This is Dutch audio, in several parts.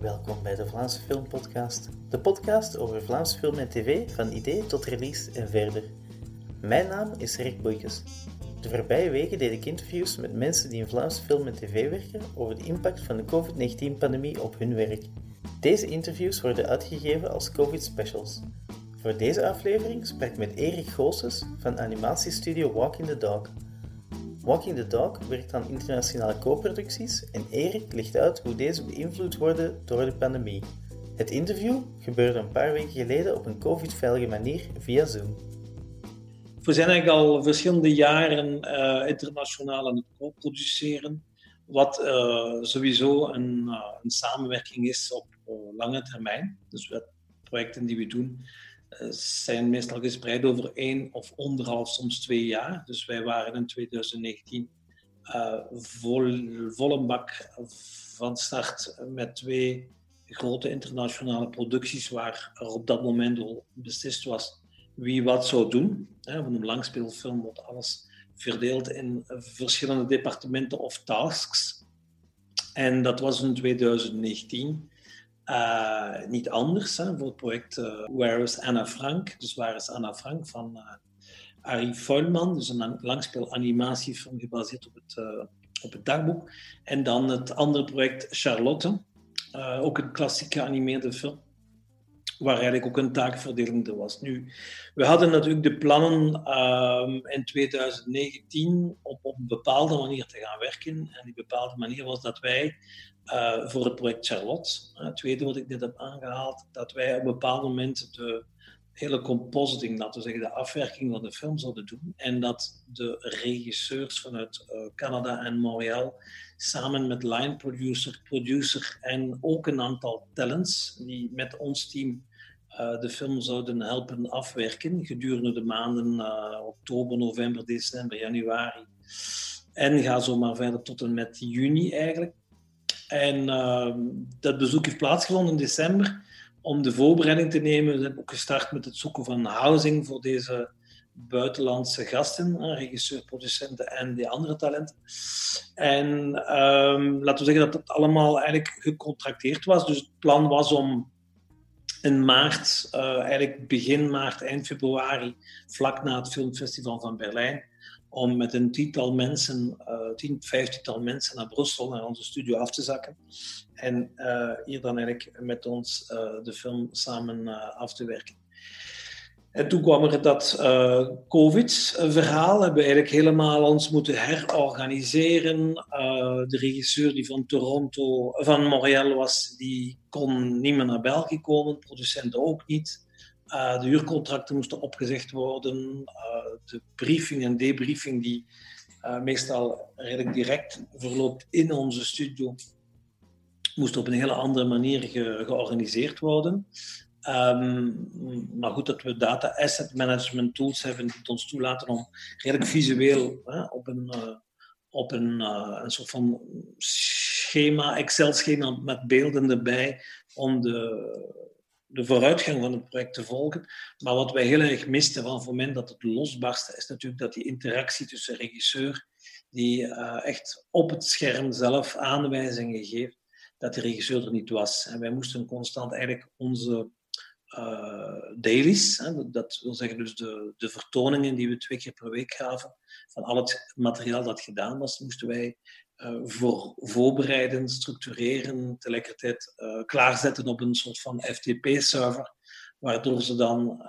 Welkom bij de Vlaamse Film Podcast, de podcast over Vlaamse film en tv van idee tot release en verder. Mijn naam is Rick Boeikes. De voorbije weken deed ik interviews met mensen die in Vlaamse film en tv werken over de impact van de COVID-19-pandemie op hun werk. Deze interviews worden uitgegeven als COVID specials. Voor deze aflevering sprak ik met Erik Goossens van animatiestudio Walking the Dog. Walking the Dog werkt aan internationale co-producties en Erik legt uit hoe deze beïnvloed worden door de pandemie. Het interview gebeurde een paar weken geleden op een covid-veilige manier via Zoom. We zijn eigenlijk al verschillende jaren uh, internationaal aan het co-produceren, wat uh, sowieso een, uh, een, samenwerking is op lange termijn. Dus de projecten die we doen zijn meestal gespreid over één of anderhalf, soms twee jaar. Dus wij waren in 2019 uh, vol, volle bak van start met twee grote internationale producties waar er op dat moment al beslist was wie wat zou doen. Van een langspeelfilm wordt alles verdeeld in verschillende departementen of tasks. En dat was in 2019. Uh, niet anders hè, voor het project uh, Where is Anna Frank? Dus waar is Anna Frank van uh, Arie Vuilman, dus een langspeel animatiefilm gebaseerd op het, op het dagboek. En dan het andere project Charlotte, ook een klassieke animeerde film, waar eigenlijk ook een taakverdeling er was. Nu, we hadden natuurlijk de plannen ehm, in 2019 op, op een bepaalde manier te gaan werken. En die bepaalde manier was dat wij uh, voor het project Charlotte. het tweede wat ik net heb aangehaald, dat wij op een bepaald moment de hele compositing, laten we zeggen, de afwerking van de film zouden doen. En dat de regisseurs vanuit uh, Canada en Montreal samen met line producer, producer en ook een aantal talents die met ons team uh, de film zouden helpen afwerken gedurende de maanden oktober, november, december, januari. En ga zo maar verder tot en met juni eigenlijk. En uh, dat bezoek heeft plaatsgevonden in december om de voorbereiding te nemen. We hebben ook gestart met het zoeken van housing voor deze buitenlandse gasten, regisseur, producenten en die andere talenten. En um, laten we zeggen dat het allemaal eigenlijk gecontracteerd was. Dus het plan was om in maart, uh, eigenlijk begin maart, eind februari, vlak na het filmfestival van Berlijn, om met een tiental mensen, uh, tien, vijftiental mensen naar Brussel, naar onze studio af te zakken. En uh, hier dan eigenlijk met ons de film samen af te werken. En toen kwam er dat COVID-verhaal. Hebben we eigenlijk helemaal ons moeten herorganiseren. de regisseur die van Toronto, van Montreal was, die kon niet meer naar België komen. Producenten ook niet. Uh, de huurcontracten moesten opgezegd worden. De briefing en debriefing, die meestal redelijk direct verloopt in onze studio, moest op een hele andere manier ge georganiseerd worden. Um, maar goed dat we data asset management tools hebben die het ons toelaten om redelijk visueel op een, op een, een soort van schema, Excel-schema met beelden erbij, om de de vooruitgang van het project te volgen. Maar wat wij heel erg misten van het moment dat het losbarstte, is natuurlijk dat die interactie tussen regisseur, die uh, echt op het scherm zelf aanwijzingen geeft, dat de regisseur er niet was. En wij moesten constant eigenlijk onze uh, dailies, dat wil zeggen dus de, de vertoningen die we twee keer per week gaven, van al het materiaal dat gedaan was, moesten wij uh, voor voorbereiden, structureren, tegelijkertijd uh, klaarzetten op een soort van FTP-server, waardoor ze dan,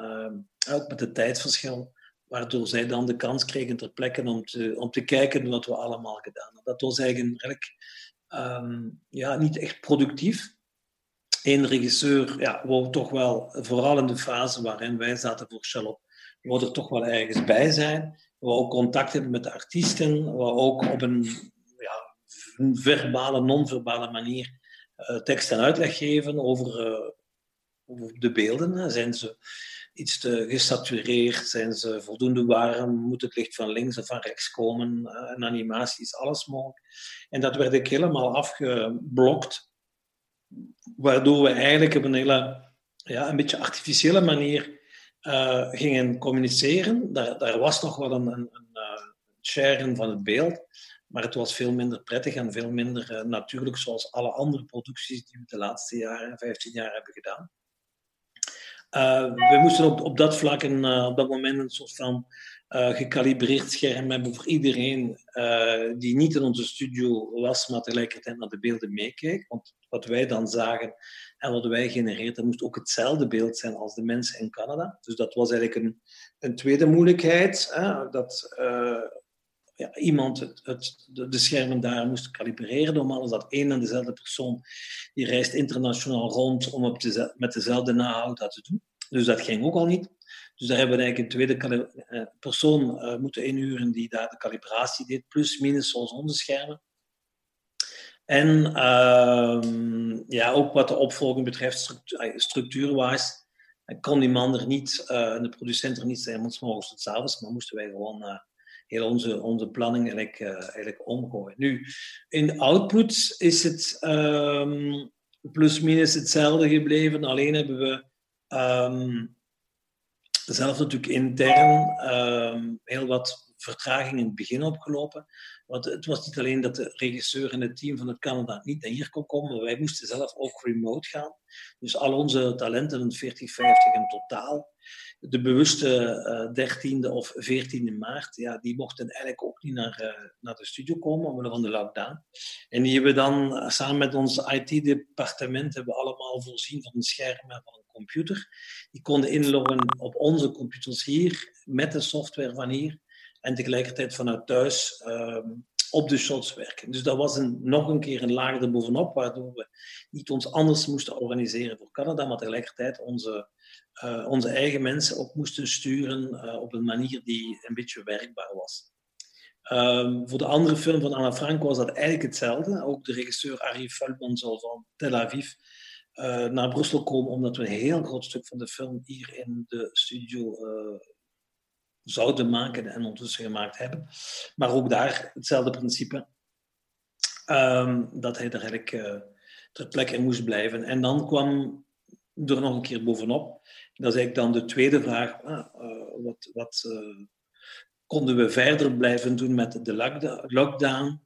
ook met het tijdverschil, waardoor zij dan de kans kregen ter plekke om te, om te kijken wat we allemaal gedaan hebben. Dat was eigenlijk um, ja, niet echt productief. Eén regisseur ja, wou toch wel, vooral in de fase waarin wij zaten voor Charlotte, wou er toch wel ergens bij zijn. We ook contact hebben met de artiesten, we ook op een verbale, non-verbale manier uh, tekst en uitleg geven over, uh, over de beelden. Zijn ze iets te gesatureerd? Zijn ze voldoende warm? Moet het licht van links of van rechts komen? Uh, een animatie is alles mogelijk. En dat werd ik helemaal afgeblokt, waardoor we eigenlijk op een hele, ja, een beetje artificiële manier gingen communiceren. Daar, daar was nog wel een, een, een sharen van het beeld. Maar het was veel minder prettig en veel minder natuurlijk, zoals alle andere producties die we de laatste jaren, 15 jaar hebben gedaan. We moesten op, op dat vlak en op dat moment een soort van uh, gekalibreerd scherm hebben voor iedereen die niet in onze studio was, maar tegelijkertijd naar de beelden meekeek. Want wat wij dan zagen en wat wij genereerden, moest ook hetzelfde beeld zijn als de mensen in Canada. Dus dat was eigenlijk een, een tweede moeilijkheid. Hè, dat ja, iemand het, de, schermen daar moest kalibreren. Normaal is dat één en dezelfde persoon die reist internationaal rond om op met dezelfde nahoud dat te doen. Dus dat ging ook al niet. Dus daar hebben we eigenlijk een tweede eh, persoon uh, moeten inhuren die daar de calibratie deed, plus minus zoals onze schermen. En uh, ja, ook wat de opvolging betreft, structuur, eh, structuurwijs, kon die man er niet, uh, de producent er niet zijn, ons morgens tot avonds, maar moesten wij gewoon heel onze, onze planning eigenlijk, eigenlijk omgooien. Nu, in output is het um, plus minus hetzelfde gebleven, alleen hebben we um, zelf natuurlijk intern uh, heel wat vertraging in het begin opgelopen. Want het was niet alleen dat de regisseur en het team van het Canada niet naar hier kon komen, maar wij moesten zelf ook remote gaan. Dus al onze talenten, 40, 50 in totaal, de bewuste uh, 13e of 14e maart, ja, die mochten eigenlijk ook niet naar, uh, naar de studio komen omwille van de lockdown. En die hebben dan uh, samen met ons IT-departement hebben we allemaal voorzien van een scherm en van een computer. Die konden inloggen op onze computers hier, met de software van hier, en tegelijkertijd vanuit thuis ehm, op de shots werken. Dus dat was een, nog een keer een laag erbovenop, waardoor we niet ons anders moesten organiseren voor Canada, maar tegelijkertijd onze, uh, onze eigen mensen ook moesten sturen uh, op een manier die een beetje werkbaar was. Um, voor de andere film van Anna Frank was dat eigenlijk hetzelfde. Ook de regisseur Arie Feldman zal van Tel Aviv uh, naar Brussel komen, omdat we een heel groot stuk van de film hier in de studio zouden maken en ondertussen gemaakt hebben. Maar ook daar hetzelfde principe, um, dat hij er eigenlijk uh, ter plekke in moest blijven. En dan kwam er nog een keer bovenop, dat is eigenlijk dan de tweede vraag, ah, wat, wat konden we verder blijven doen met de lockdown?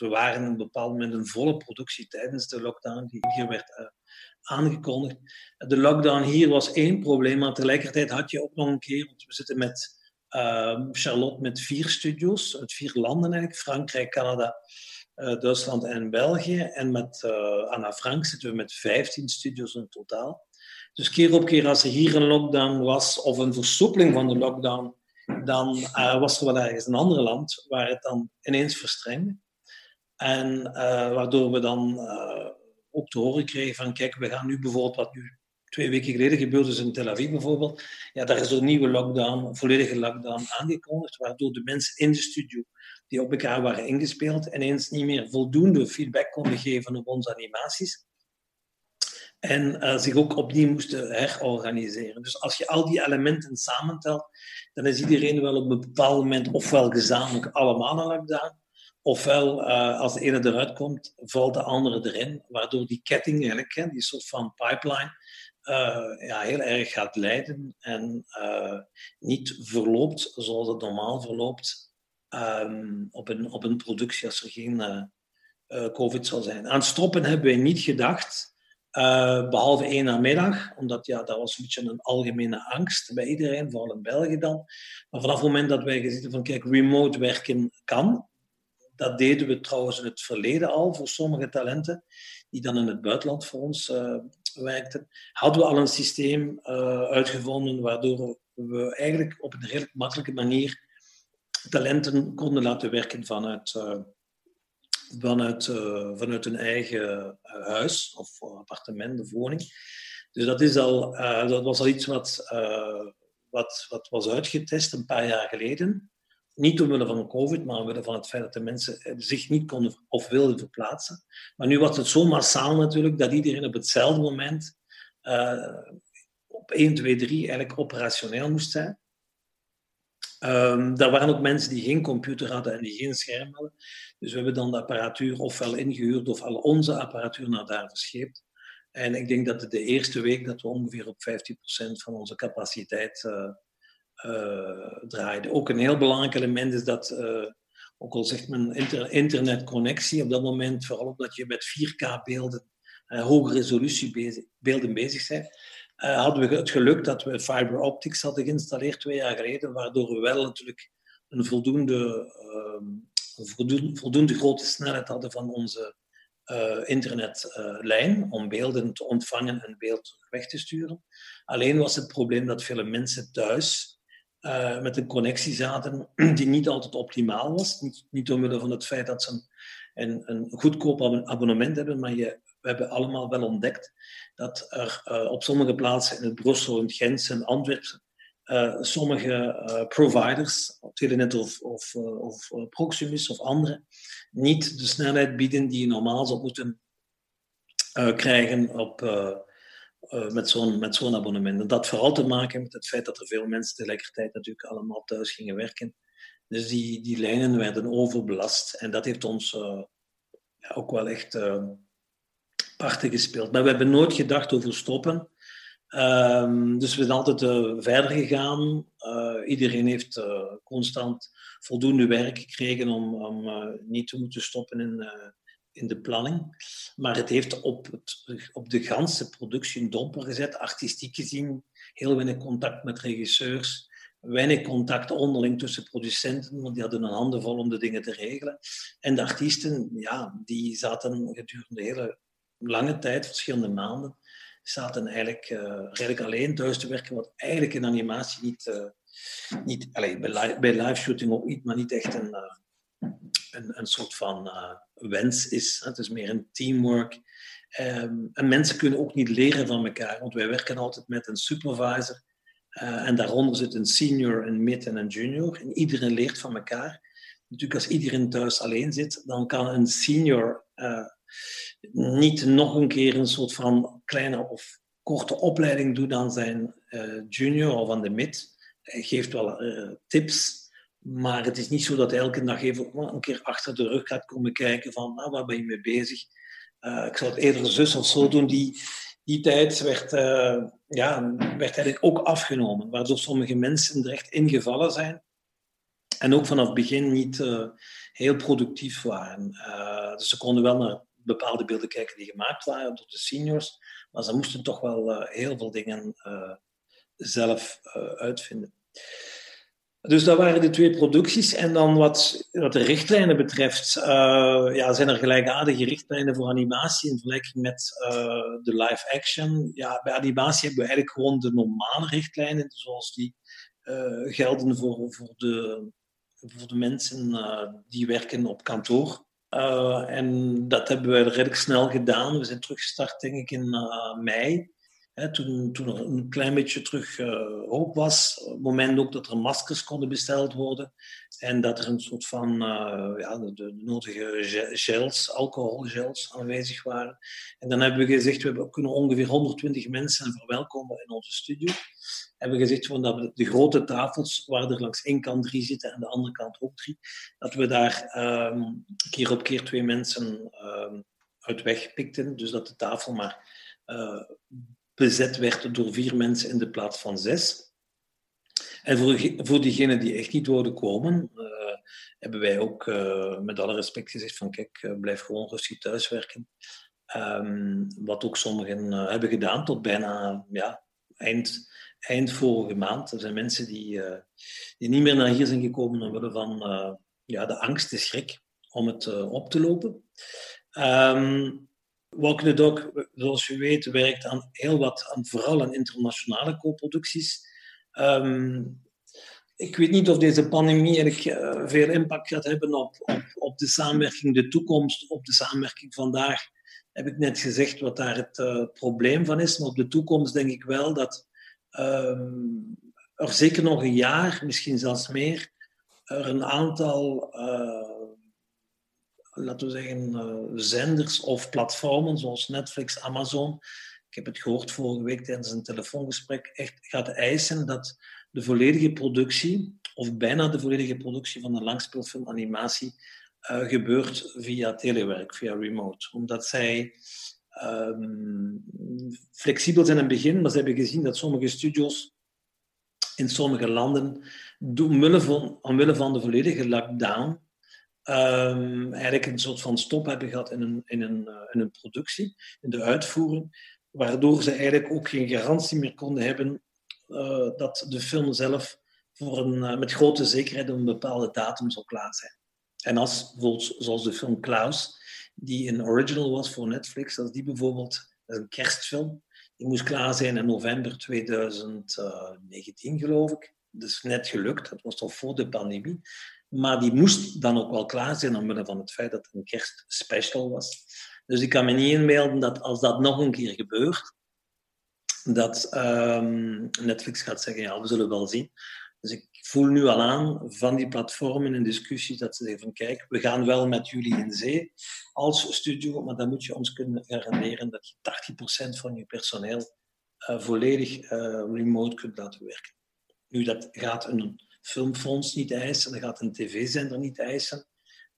we waren op een bepaald moment een volle productie tijdens de lockdown die hier werd aangekondigd. De lockdown hier was één probleem, maar tegelijkertijd had je ook nog een keer, want we zitten met uh, Charlotte met vier studios uit vier landen eigenlijk, Frankrijk, Canada, uh, Duitsland en België. En met uh, Anna Frank zitten we met 15 studios in totaal. Dus keer op keer als er hier een lockdown was of een versoepeling van de lockdown, dan uh, was er wel ergens een ander land waar het dan ineens verstrengde. En waardoor we dan ook te horen kregen van kijk, we gaan nu bijvoorbeeld wat nu twee weken geleden gebeurd is in Tel Aviv bijvoorbeeld, ja, daar is een nieuwe lockdown, een volledige lockdown aangekondigd, waardoor de mensen in de studio die op elkaar waren ingespeeld ineens niet meer voldoende feedback konden geven op onze animaties. En uh, zich ook opnieuw moesten herorganiseren. Dus als je al die elementen samentelt, dan is iedereen wel op een bepaald moment ofwel gezamenlijk allemaal een lockdown, Ofwel, uh, als de ene eruit komt, valt de andere erin, waardoor die ketting hè, die soort van pipeline, uh, ja, heel erg gaat leiden en uh, niet verloopt zoals het normaal verloopt um, op, een, op een productie als er geen COVID zal zijn. Aan stoppen hebben wij niet gedacht, behalve één namiddag, omdat ja, dat was een beetje een algemene angst bij iedereen, vooral in België dan. Maar vanaf het moment dat wij gezien van, kijk, remote werken kan, dat deden we trouwens in het verleden al voor sommige talenten die dan in het buitenland voor ons uh, werkten. Hadden we al een systeem uh, uitgevonden waardoor we eigenlijk op een redelijk makkelijke manier talenten konden laten werken vanuit, uh, vanuit, vanuit hun eigen huis of appartement of woning. Dus dat, is al, dat was al iets wat, wat, wat was uitgetest een paar jaar geleden. Niet omwille van COVID, maar omwille van het feit dat de mensen eh, zich niet konden of wilden verplaatsen. Maar nu was het zo massaal natuurlijk dat iedereen op hetzelfde moment uh, op 1, 2, 3 eigenlijk operationeel moest zijn. Um, daar waren ook mensen die geen computer hadden en die geen scherm hadden. Dus we hebben dan de apparatuur ofwel ingehuurd of al onze apparatuur naar daar verscheept. En ik denk dat het de eerste week dat we ongeveer op 15% van onze capaciteit uh, draaide. Ook een heel belangrijk element is dat uh, ook al zegt men internetconnectie, op dat moment, vooral omdat je met 4K-beelden, uh, hoge resolutie bezig, beelden bezig bent, hadden we het geluk dat we fiber optics hadden geïnstalleerd twee jaar geleden, waardoor we wel natuurlijk een voldoende, uh, voldoende, grote snelheid hadden van onze internetlijn om beelden te ontvangen en beeld weg te sturen. Alleen was het probleem dat vele mensen thuis uh, met een connectie zaten die niet altijd optimaal was. Niet, niet omwille van het feit dat ze een, een, een goedkoop abonnement hebben, maar je, we hebben allemaal wel ontdekt dat er uh, op sommige plaatsen in het Brussel, in Gent en Antwerpen uh, sommige providers, Telenet of, of, of Proximus of andere, niet de snelheid bieden die je normaal zou moeten krijgen op, uh, met zo'n zo'n abonnement. En dat vooral te maken met het feit dat er veel mensen tegelijkertijd natuurlijk allemaal thuis gingen werken. Dus die, die lijnen werden overbelast. En dat heeft ons uh, ja, ook wel echt uh, parten gespeeld. Maar we hebben nooit gedacht over stoppen. Um, dus we zijn altijd verder gegaan. iedereen heeft constant voldoende werk gekregen om, om niet te moeten stoppen in in de planning. Maar het heeft op, het, op de ganse productie een domper gezet, artistiek gezien. Heel weinig contact met regisseurs, weinig contact onderling tussen producenten, want die hadden een handen vol om de dingen te regelen. En de artiesten, ja, die zaten gedurende hele lange tijd, verschillende maanden, zaten eigenlijk, uh, eigenlijk alleen thuis te werken, wat eigenlijk in animatie niet, uh, niet allez, bij, live, shooting ook niet, maar niet echt een, uh, een, een soort van uh, wens is. Het is meer een teamwork. Um, en mensen kunnen ook niet leren van elkaar, want wij werken altijd met een supervisor. Uh, en daaronder zit een senior, een mid en een junior. En iedereen leert van elkaar. Natuurlijk, als iedereen thuis alleen zit, dan kan een senior uh, niet nog een keer een soort van kleine of korte opleiding doen aan zijn junior of aan de mid. Hij geeft wel tips, maar het is niet zo dat elke dag even een keer achter de rug gaat komen kijken van nou, waar ben je mee bezig. Uh, ik zou het eerder zus of zo doen. Die, die tijd werd, uh, ja, werd eigenlijk ook afgenomen, waardoor sommige mensen er echt ingevallen zijn. En ook vanaf het begin niet uh, heel productief waren. dus ze konden wel naar bepaalde beelden kijken die gemaakt waren door de seniors, maar ze moesten toch wel heel veel dingen zelf uitvinden. Dus dat waren de twee producties. En dan wat, wat de richtlijnen betreft, uh, ja, zijn er gelijkaardige richtlijnen voor animatie in vergelijking met uh, de live action. Ja, bij animatie hebben we eigenlijk gewoon de normale richtlijnen, zoals die uh, gelden voor, voor, de, voor de mensen die werken op kantoor. en dat hebben we redelijk snel gedaan. We zijn teruggestart, denk ik, in mei toen, er een klein beetje terug uh, hoop was, op het moment ook dat er maskers konden besteld worden en dat er een soort van uh, ja, de, nodige gels, alcoholgels aanwezig waren. En dan hebben we gezegd, we kunnen ongeveer 120 mensen verwelkomen in onze studio. Hebben gezegd van dat we de grote tafels, waar er langs één kant drie zitten en de andere kant ook drie, dat we daar um, keer op keer twee mensen um, uit wegpikten. Dus dat de tafel maar uh, bezet werd door vier mensen in de plaats van zes. En voor, voor diegenen die echt niet wilden komen, uh, hebben wij ook uh, met alle respect gezegd van kijk, uh, blijf gewoon rustig thuiswerken. Um, wat ook sommigen hebben gedaan tot bijna ja, eind, eind vorige maand. Er zijn mensen die, die niet meer naar hier zijn gekomen omwille van ja, de angst, de schrik om het op te lopen. Um, Walk the Dog, zoals u weet, werkt aan heel wat, aan, vooral aan internationale co-producties. Um, ik weet niet of deze pandemie eigenlijk uh, veel impact gaat hebben op, op, op de samenwerking, de toekomst, op de samenwerking vandaag. Heb ik net gezegd wat daar het uh, probleem van is. Maar op de toekomst denk ik wel dat um, er zeker nog een jaar, misschien zelfs meer, er een aantal uh, laten we zeggen, uh, zenders of platformen zoals Netflix, Amazon. Ik heb het gehoord vorige week tijdens een telefoongesprek. Echt gaat eisen dat de volledige productie, of bijna de volledige productie van een langspeelfilm animatie, uh, gebeurt via telewerk, via remote. Omdat zij um, flexibel zijn in het begin, maar ze hebben gezien dat sommige studios in sommige landen, omwille van, omwille van de volledige lockdown, um, eigenlijk een soort van stop hebben gehad in een, in, een, in een productie, in de uitvoering, waardoor ze eigenlijk ook geen garantie meer konden hebben dat de film zelf voor een, met grote zekerheid een bepaalde datum zou klaar zijn. En als, zoals de film Klaus, die een original was voor Netflix, als die bijvoorbeeld, een kerstfilm, die moest klaar zijn in november 2019, geloof ik. Dus net gelukt, dat was toch voor de pandemie. Maar die moest dan ook wel klaar zijn, omwille van het feit dat het een kerstspecial was. Dus ik kan me niet inbeelden dat als dat nog een keer gebeurt, dat um, Netflix gaat zeggen, ja, we zullen wel zien. Dus ik voel nu al aan van die platformen en discussies dat ze zeggen van kijk, we gaan wel met jullie in zee als studio, maar dan moet je ons kunnen garanderen dat je 80% van je personeel uh, volledig uh, remote kunt laten werken. Nu, dat gaat een filmfonds niet eisen, dat gaat een tv-zender niet eisen,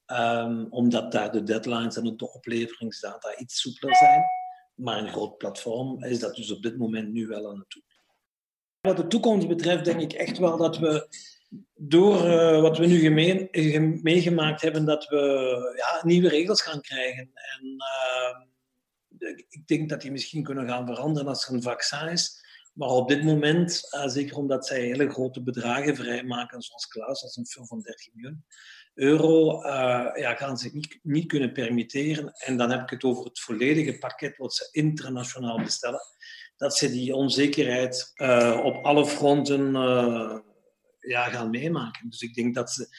um, omdat daar de deadlines en ook de opleveringsdata iets soepeler zijn. Maar een groot platform is dat dus op dit moment nu wel aan het doen. Wat de toekomst betreft denk ik echt wel dat we door uh, wat we nu gemeen, meegemaakt hebben, dat we ja, nieuwe regels gaan krijgen. En uh, ik denk dat die misschien kunnen gaan veranderen als er een vaccin is. Maar op dit moment, uh, zeker omdat zij hele grote bedragen vrijmaken, zoals Klaus, als een film van 30 miljoen euro, ja, gaan ze niet, niet kunnen permitteren. En dan heb ik het over het volledige pakket wat ze internationaal bestellen dat ze die onzekerheid uh, op alle fronten ja, gaan meemaken. Dus ik denk dat ze.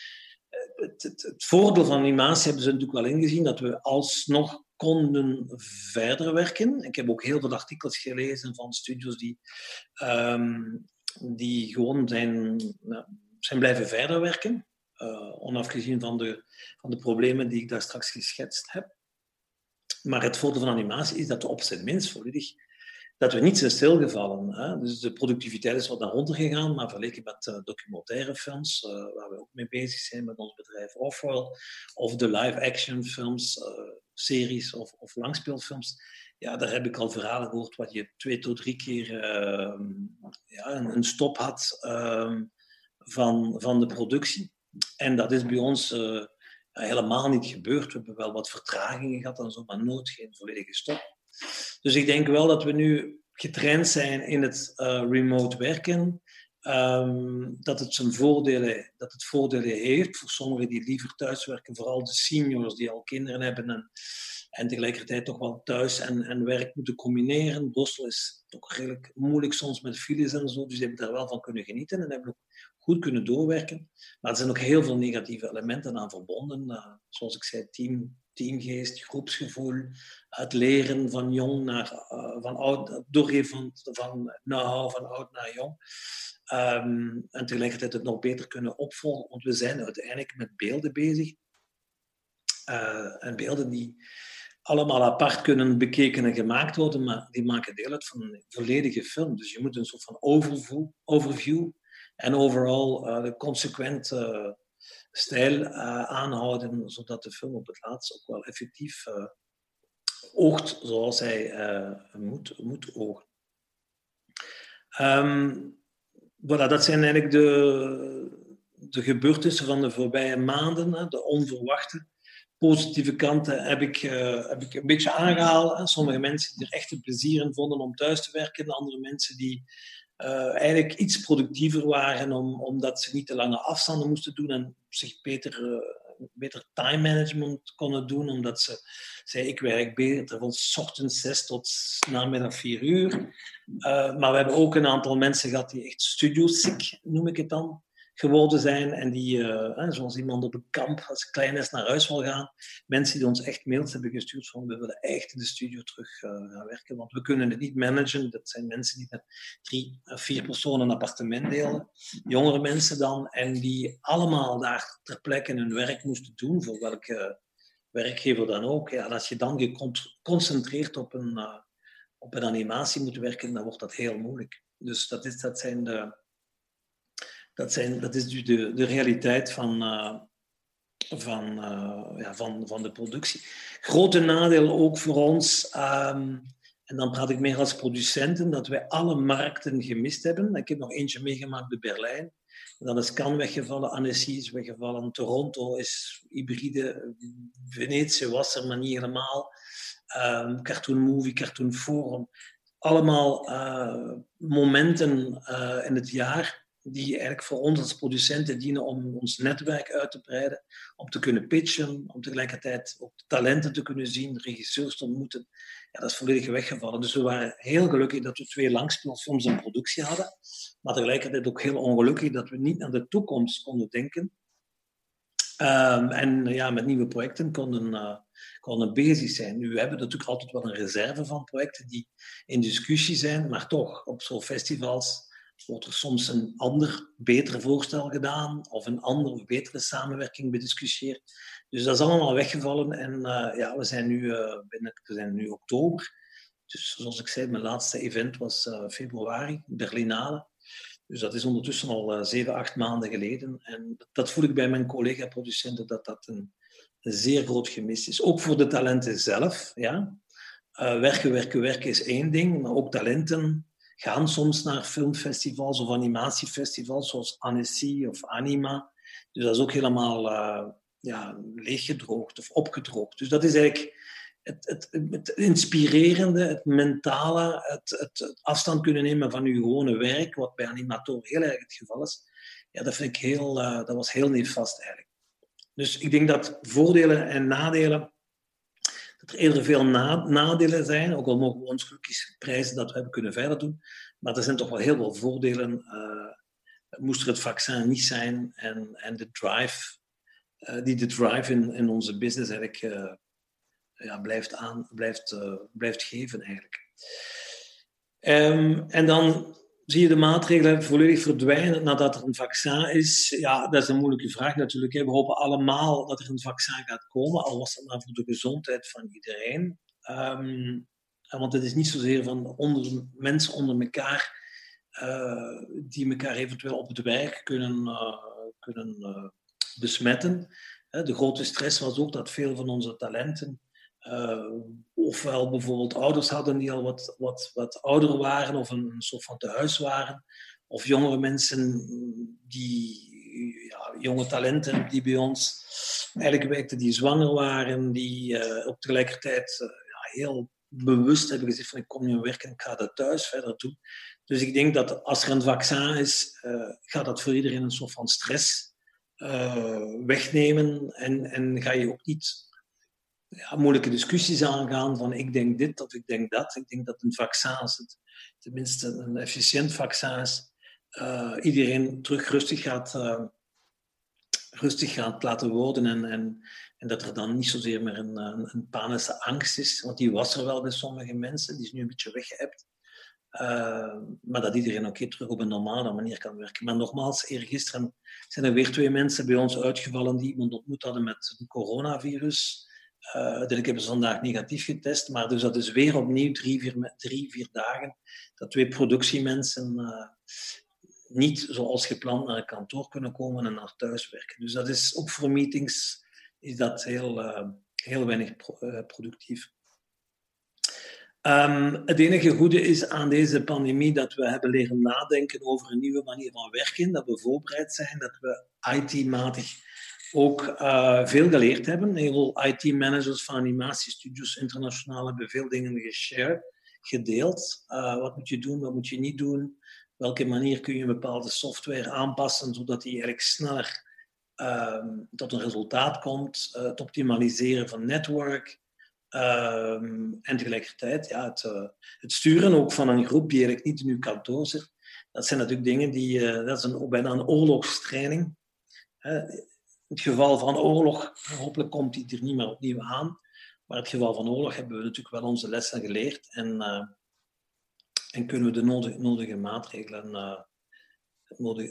Eh, het, het, het, voordeel van animatie hebben ze natuurlijk wel ingezien dat we alsnog konden verder werken. Ik heb ook heel veel artikels gelezen van studios die, um, die gewoon zijn, zijn blijven verder werken. Uh, onafgezien van de, van de problemen die ik daar straks geschetst heb. Maar het voordeel van animatie is dat de opzet minst volledig dat we niet zijn stilgevallen. Hè? Dus de productiviteit is wat naar onder gegaan, maar vergeleken met uh, documentaire films, uh, waar we ook mee bezig zijn met ons bedrijf Offworld, of de live-action films, series of, of langspeelfilms, ja, daar heb ik al verhalen gehoord wat je twee tot drie keer ehm, ja, een, stop had ehm, van, van de productie. En dat is bij ons helemaal niet gebeurd. We hebben wel wat vertragingen gehad en zo, maar nooit geen volledige stop. Dus ik denk wel dat we nu getraind zijn in het uh, remote werken. Um, dat het zijn voordelen, dat het voordelen heeft voor sommigen die liever thuiswerken, vooral de seniors die al kinderen hebben en, en tegelijkertijd toch wel thuis en, en werk moeten combineren. Brussel is toch redelijk moeilijk soms met files en zo, dus die hebben daar wel van kunnen genieten en hebben ook goed kunnen doorwerken. Maar er zijn ook heel veel negatieve elementen aan verbonden. Uh, zoals ik zei, team, teamgeest, groepsgevoel, het leren van jong naar uh, van oud, doorgeven van, van know-how van oud naar jong. Um, en tegelijkertijd het nog beter kunnen opvolgen, want we zijn uiteindelijk met beelden bezig. Uh, en beelden die allemaal apart kunnen bekeken en gemaakt worden, maar die maken deel uit van een volledige film. Dus je moet een soort van overview, overview en overal uh, de consequente stijl uh, aanhouden, zodat de film op het laatst ook wel effectief uh, oogt zoals hij moet, moet ogen. Um, voilà, dat zijn eigenlijk de, de gebeurtenissen van de voorbije maanden, de onverwachte positieve kanten heb ik, heb ik een beetje aangehaald. Sommige mensen die er echt een plezier in vonden om thuis te werken. Andere mensen die uh, eigenlijk iets productiever waren om, omdat ze niet te lange afstanden moesten doen en zich beter, uh, beter time management konden doen. Omdat ze zei ik werk beter van ochtends 6 tot namiddag 4 uur. maar we hebben ook een aantal mensen gehad die echt studio sick, noem ik het dan geworden zijn en die, uh, zoals iemand op een kamp, als klein is, naar huis wil gaan. Mensen die ons echt mails hebben gestuurd van we willen echt in de studio terug uh, gaan werken, want we kunnen het niet managen. Dat zijn mensen die met drie, vier personen een appartement delen. Jongere mensen dan, en die allemaal daar ter plekke hun werk moesten doen, voor welke werkgever dan ook. Ja, als je dan geconcentreerd op een, op een animatie moet werken, dan wordt dat heel moeilijk. Dus dat, is, dat zijn de dat, zijn, dat is dus de, de realiteit van, uh, van, uh, ja, van, van de productie. Grote nadeel ook voor ons, um, en dan praat ik meer als producenten, dat wij alle markten gemist hebben. Ik heb nog eentje meegemaakt bij Berlijn. Dan is Cannes weggevallen, Annecy is weggevallen, Toronto is hybride, Venetië was er maar niet helemaal. Um, Cartoon Movie, Cartoon Forum. Allemaal uh, momenten in het jaar die eigenlijk voor ons als producenten dienen om ons netwerk uit te breiden, om te kunnen pitchen, om tegelijkertijd ook talenten te kunnen zien, regisseurs te ontmoeten. Ja, dat is volledig weggevallen. Dus we waren heel gelukkig dat we twee langspeelfilms in productie hadden, maar tegelijkertijd ook heel ongelukkig dat we niet naar de toekomst konden denken. Um, en ja, met nieuwe projecten konden, uh, konden bezig zijn. Nu, we hebben natuurlijk altijd wel een reserve van projecten die in discussie zijn, maar toch op zo'n festivals wordt er soms een ander, beter voorstel gedaan of een andere, betere samenwerking bediscussieerd. Dus dat is allemaal weggevallen en uh, ja, we zijn, nu, uh, binnen, we zijn nu oktober. Dus zoals ik zei, mijn laatste event was uh, februari, Berlinale. Dus dat is ondertussen al zeven, acht maanden geleden. En dat voel ik bij mijn collega-producenten dat dat een, een, zeer groot gemis is. Ook voor de talenten zelf. Ja? werken, werken, werken is één ding, maar ook talenten gaan soms naar filmfestivals of animatiefestivals zoals Annecy of Anima. Dus dat is ook helemaal uh, ja, leeggedroogd of opgedroogd. Dus dat is eigenlijk het, het, inspirerende, het mentale, het, het, afstand kunnen nemen van uw gewone werk, wat bij animatoren heel erg het geval is. Ja, dat, vind ik heel, uh, dat was heel nefast eigenlijk. Dus ik denk dat voordelen en nadelen er eerder veel nadelen zijn, ook al mogen we ons prijzen dat we hebben kunnen verder doen. Maar er zijn toch wel heel veel voordelen. Uh, moest er het vaccin niet zijn en, en de drive, uh, die de drive in, in onze business eigenlijk uh, ja, blijft, aan, blijft, blijft geven eigenlijk. Um, en dan zie je de maatregelen volledig verdwijnen nadat er een vaccin is? Ja, dat is een moeilijke vraag natuurlijk. We hopen allemaal dat er een vaccin gaat komen, al was dat maar voor de gezondheid van iedereen. Um, want het is niet zozeer van onder, mensen onder elkaar uh, die elkaar eventueel op het werk kunnen, uh, kunnen uh, besmetten. De grote stress was ook dat veel van onze talenten uh, ofwel bijvoorbeeld ouders hadden die al wat, wat, wat ouder waren of een, soort van tehuis waren. Of jongere mensen die, ja, jonge talenten die bij ons eigenlijk werkten, die zwanger waren, die uh, op tegelijkertijd ja, heel bewust hebben gezegd van ik kom nu werken, ik ga dat thuis verder doen. Dus ik denk dat als er een vaccin is, gaat dat voor iedereen een soort van stress wegnemen en, en ga je ook niet moeilijke discussies aangaan van ik denk dit of ik denk dat. Ik denk dat een vaccin, het tenminste een efficiënt vaccin is, uh, iedereen terug rustig gaat, uh, rustig gaat laten worden en, en, en dat er dan niet zozeer meer een, een, panische angst is, want die was er wel bij sommige mensen, die is nu een beetje weggeëpt. Uh, maar dat iedereen ook terug op een normale manier kan werken. Maar nogmaals, eergisteren zijn er weer twee mensen bij ons uitgevallen die iemand ontmoet hadden met een coronavirus. Uh, uiteindelijk hebben ze vandaag negatief getest, maar dus dat is weer opnieuw drie, vier, drie, vier dagen dat twee productiemensen uh, niet zoals gepland naar het kantoor kunnen komen en naar thuis werken. Dus dat is ook voor meetings is dat heel, uh, heel weinig pro productief. Um, het enige goede is aan deze pandemie dat we hebben leren nadenken over een nieuwe manier van werken, dat we voorbereid zijn, dat we IT-matig ook uh, veel geleerd hebben. Heel veel IT-managers van animatiestudios internationaal hebben veel dingen geshared, gedeeld. Uh, wat moet je doen, wat moet je niet doen? Welke manier kun je een bepaalde software aanpassen zodat die eigenlijk sneller uh, tot een resultaat komt? Uh, het optimaliseren van netwerk. Um, en tegelijkertijd ja, het, het, sturen ook van een groep die eigenlijk niet in uw kantoor zit. Dat zijn natuurlijk dingen die, dat is een, bijna een oorlogstraining het geval van oorlog, hopelijk komt die er niet meer opnieuw aan. Maar in het geval van oorlog hebben we natuurlijk wel onze lessen geleerd en, uh, en kunnen we de nodige, maatregelen, uh,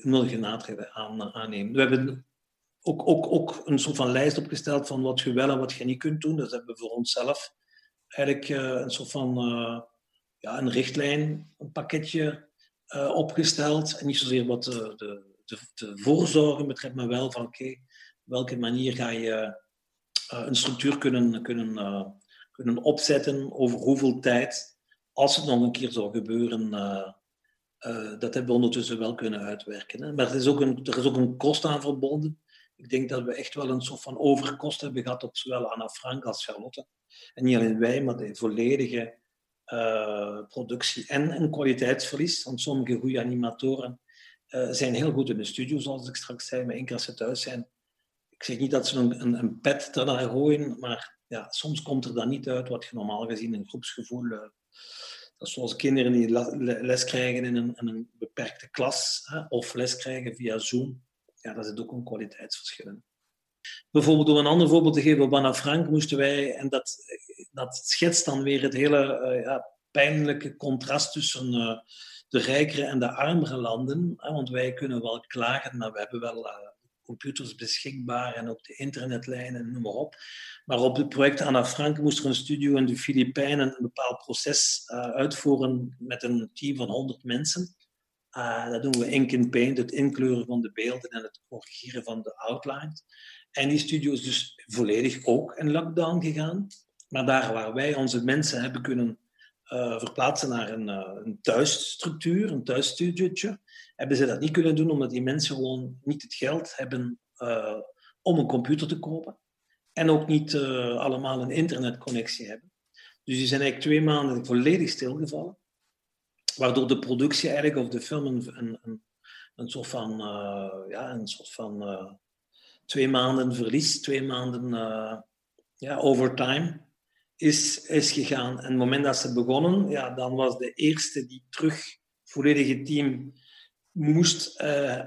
nodige, maatregelen aan, aannemen. We hebben ook, ook, ook een soort van lijst opgesteld van wat je wel en wat je niet kunt doen. Dat hebben we voor onszelf eigenlijk uh, een soort van ja, een richtlijn, een pakketje opgesteld. En niet zozeer wat de, de, de, de voorzorgen betreft, maar wel van oké, welke manier ga je uh, een structuur kunnen, kunnen, uh, kunnen opzetten over hoeveel tijd, als het nog een keer zou gebeuren, uh, dat hebben we ondertussen wel kunnen uitwerken. Hè. Maar er is, ook een, er is ook een kost aan verbonden. Ik denk dat we echt wel een soort van overkost hebben gehad op zowel Anna Frank als Charlotte. En niet alleen wij, maar de volledige productie. En een kwaliteitsverlies, want sommige goede animatoren zijn heel goed in de studio, zoals ik straks zei, maar één keer ze thuis zijn. Ik zeg niet dat ze een, een, een pet ernaar gooien, maar ja, soms komt er dan niet uit wat je normaal gezien een groepsgevoel... Uh, dat zoals kinderen die les krijgen in een, een beperkte klas, hè, of les krijgen via Zoom. Ja, dat zit ook een kwaliteitsverschil in. Bijvoorbeeld, om een ander voorbeeld te geven, op Anna Frank moesten wij, en dat, dat schetst dan weer het hele uh, ja, pijnlijke contrast tussen uh, de rijkere en de armere landen. Hè, want wij kunnen wel klagen, maar we hebben wel computers beschikbaar en ook de internetlijnen, noem maar op. Maar op het project Anna Frank moest er een studio in de Filipijnen een bepaald proces uitvoeren met een team van 100 mensen. dat doen we ink in paint, het inkleuren van de beelden en het corrigeren van de outlines. En die studio is dus volledig ook in lockdown gegaan. Maar daar waar wij onze mensen hebben kunnen uh, verplaatsen naar een, uh, een thuisstructuur, een thuisstudiotje, hebben ze dat niet kunnen doen omdat die mensen gewoon niet het geld hebben uh, om een computer te kopen. En ook niet allemaal een internetconnectie hebben. Dus die zijn eigenlijk twee maanden volledig stilgevallen. Waardoor de productie eigenlijk, of de film, een, een, een soort van, ja, een soort van twee maanden verlies, twee maanden ja, overtime is, is gegaan. En het moment dat ze begonnen, ja, dan was de eerste die terug volledige team moest uh,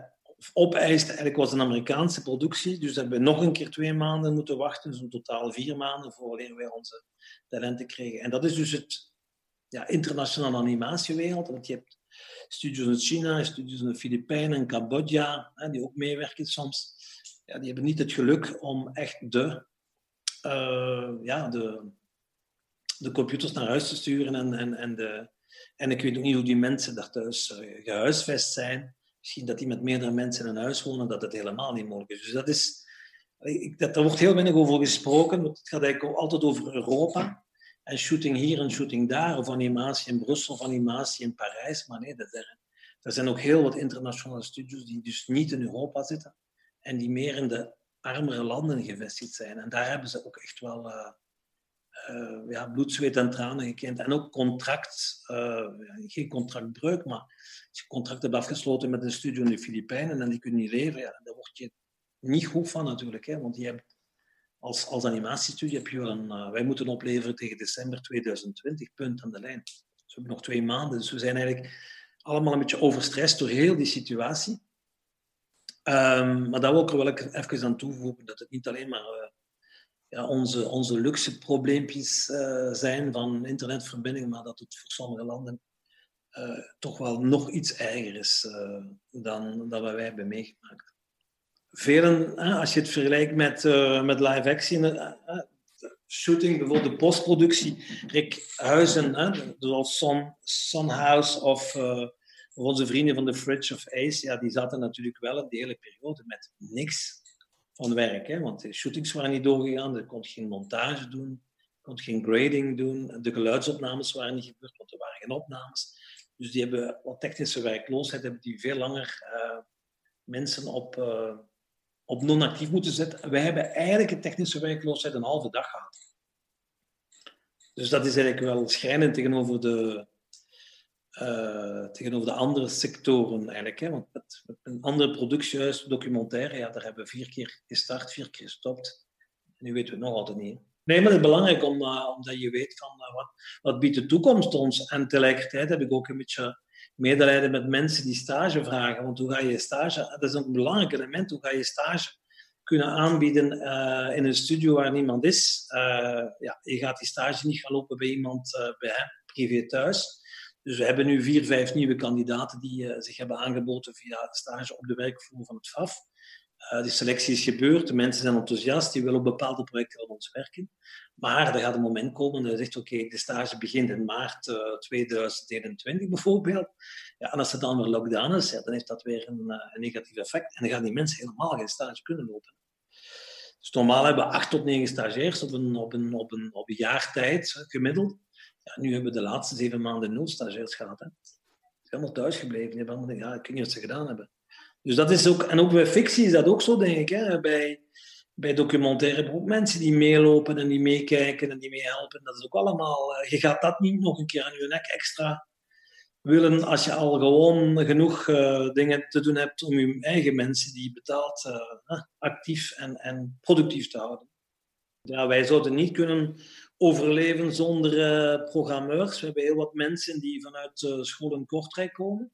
opeisen. Eigenlijk was een Amerikaanse productie, dus hebben we nog een keer twee maanden moeten wachten, dus in totaal vier maanden voordat wij onze talenten kregen. En dat is dus het ja, internationale animatiewereld, want je hebt studios in China, studios in de Filipijnen, in Cambodja, hè, die ook meewerken soms ja, die hebben niet het geluk om echt de, uh, ja, de, de computers naar huis te sturen. En, en, en, de, en ik weet ook niet hoe die mensen daar thuis uh, gehuisvest zijn. Misschien dat die met meerdere mensen in huis wonen, dat het helemaal niet mogelijk is. Dus dat is... Dat, daar wordt heel weinig over gesproken, want het gaat eigenlijk altijd over Europa. En shooting hier en shooting daar, of animatie in Brussel of animatie in Parijs. Maar nee, dat er, er zijn ook heel wat internationale studios die dus niet in Europa zitten en die meer in de armere landen gevestigd zijn. En daar hebben ze ook echt wel uh, uh, ja, bloed, zweet en tranen gekend. En ook contract, uh, geen contractbreuk, maar als je contract hebt afgesloten met een studio in de Filipijnen en die kunnen niet leveren, ja, daar word je niet goed van natuurlijk. Hè, want je hebt, als, als animatiestudio heb je wel een... wij moeten opleveren tegen december 2020, punt aan de lijn. Dus we hebben nog twee maanden, dus we zijn eigenlijk allemaal een beetje overstrest door heel die situatie. Um, maar daar wil ik er wel even aan toevoegen dat het niet alleen maar onze, onze luxe probleempjes uh, zijn van internetverbinding, maar dat het voor sommige landen uh, toch wel nog iets erger is dan, dan wat wij hebben meegemaakt. Velen, als je het vergelijkt met, met live action, shooting, bijvoorbeeld de postproductie, Rick Huizen, zoals Son, Son House of onze vrienden van de Fridge of Ace, ja, die zaten natuurlijk wel een hele periode met niks van werk. Hè? Want de shootings waren niet doorgegaan, er kon geen montage doen, kon geen grading doen, de geluidsopnames waren niet gebeurd, want er waren geen opnames. Dus die hebben wat technische werkloosheid, hebben die veel langer uh, mensen op, uh, op non-actief moeten zetten. Wij hebben eigenlijk een technische werkloosheid een halve dag gehad. Dus dat is eigenlijk wel schrijnend tegenover de, uh, tegenover de andere sectoren eigenlijk. Hè? Want een andere productiehuis, documentaire, ja, daar hebben we vier keer gestart, vier keer gestopt. En nu weten we het nog altijd niet. Nee, maar het is belangrijk om, uh, omdat je weet van uh, wat, wat biedt de toekomst ons. En tegelijkertijd heb ik ook een beetje medelijden met mensen die stage vragen. Want hoe ga je stage, dat is een belangrijk element, hoe ga je stage kunnen aanbieden in een studio waar niemand is. ja, je gaat die stage niet gaan lopen bij iemand bij hem, privé thuis. Dus we hebben nu vier, vijf nieuwe kandidaten die uh, zich hebben aangeboden via stage op de werkvloer van het FAF. Uh, die selectie is gebeurd, de mensen zijn enthousiast, die willen op bepaalde projecten met ons werken. Maar er gaat een moment komen dat je zegt, oké, de stage begint in maart uh, eh, 2021 bijvoorbeeld. Ja, en als het dan weer lockdown is, dan heeft dat weer een, een negatief effect. En dan gaan die mensen helemaal geen stage kunnen lopen. Dus normaal hebben we acht tot negen stagiairs op een, op een, op een, op een jaar tijd gemiddeld. Ja, nu hebben we de laatste zeven maanden nul stagiairs gehad. Hè. helemaal thuis gebleven. Allemaal ja, ik weet niet wat ze gedaan hebben. Dus dat is ook, en ook bij fictie is dat ook zo, denk ik. Hè? Bij, bij documentaire ook mensen die meelopen en die meekijken en die meehelpen. Dat is ook allemaal, je gaat dat niet nog een keer aan je nek extra willen als je al gewoon genoeg uh, dingen te doen hebt om je eigen mensen die je betaalt uh, actief en, en productief te houden. Ja, wij zouden niet kunnen overleven zonder uh, programmeurs. We hebben heel wat mensen die vanuit school in Kortrijk komen.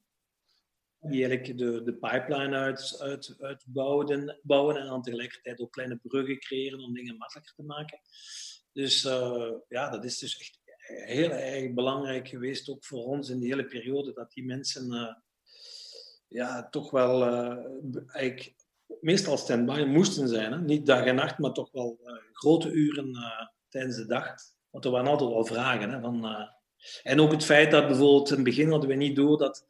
Die eigenlijk de, de pipeline uit, uit, uitbouwen bouwen en dan tegelijkertijd ook kleine bruggen creëren om dingen makkelijker te maken. Dus ja, dat is dus echt heel erg belangrijk geweest, ook voor ons in die hele periode, dat die mensen uh, ja, toch wel uh, eigenlijk meestal stand-by moesten zijn. Niet dag en nacht, maar toch wel uh, grote uren tijdens de dag. Want er waren altijd wel vragen. Hè, van, en ook het feit dat bijvoorbeeld in het begin hadden we niet door dat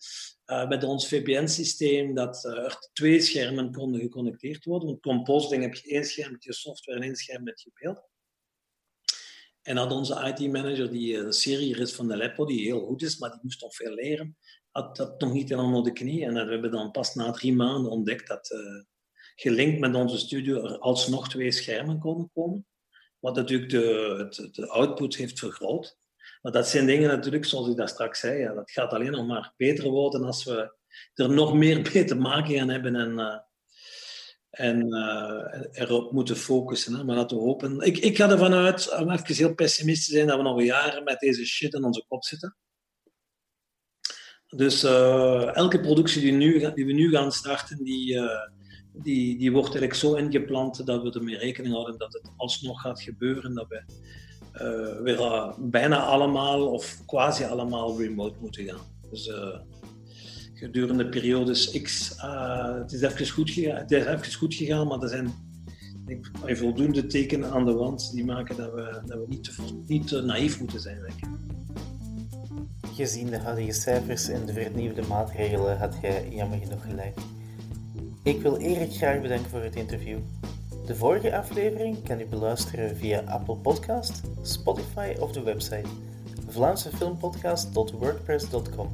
met ons VPN-systeem dat er twee schermen konden geconnecteerd worden. Want composting heb je één scherm met je software en één scherm met je beeld. En had onze IT-manager, die uh, Siri is van de Leppo, die heel goed is, maar die moest nog veel leren, had dat nog niet helemaal onder de knie. En we hebben dan pas na drie maanden ontdekt dat gelinkt met onze studio er alsnog twee schermen konden komen. Wat natuurlijk de, de output heeft vergroot. Maar dat zijn dingen natuurlijk, zoals ik daar straks zei, ja, dat gaat alleen nog maar beter worden als we er nog meer mee te maken gaan hebben en uh, en uh, erop moeten focussen. Hè. Maar laten we hopen. Ik, ik ga ervan uit, om even heel pessimistisch te zijn, dat we nog jaren met deze shit in onze kop zitten. Dus uh, elke productie die, nu, die we nu gaan starten, die, die, die wordt eigenlijk zo ingeplant dat we ermee rekening houden dat het alsnog gaat gebeuren. Dat we weer bijna allemaal of quasi allemaal remote moeten gaan. Dus gedurende periodes X. Uh, het, is even goed gegaan, het is even goed gegaan, maar er zijn voldoende tekenen aan de wand die maken dat we, dat we niet, te, niet naïef moeten zijn. Gezien de huidige cijfers en de vernieuwde maatregelen had jij jammer genoeg gelijk. Ik wil Erik graag bedanken voor het interview. De vorige aflevering kan u beluisteren via Apple Podcast, Spotify of de website vlaamsefilmpodcast.wordpress.com.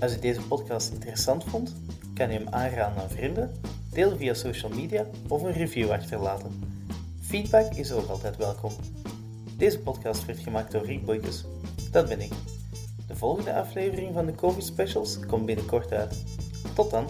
Als u deze podcast interessant vond, kan u hem aanraden aan vrienden, deel via social media of een review achterlaten. Feedback is ook altijd welkom. Deze podcast werd gemaakt door Riek Boykes. Dat ben ik. De volgende aflevering van de COVID Specials komt binnenkort uit. Tot dan!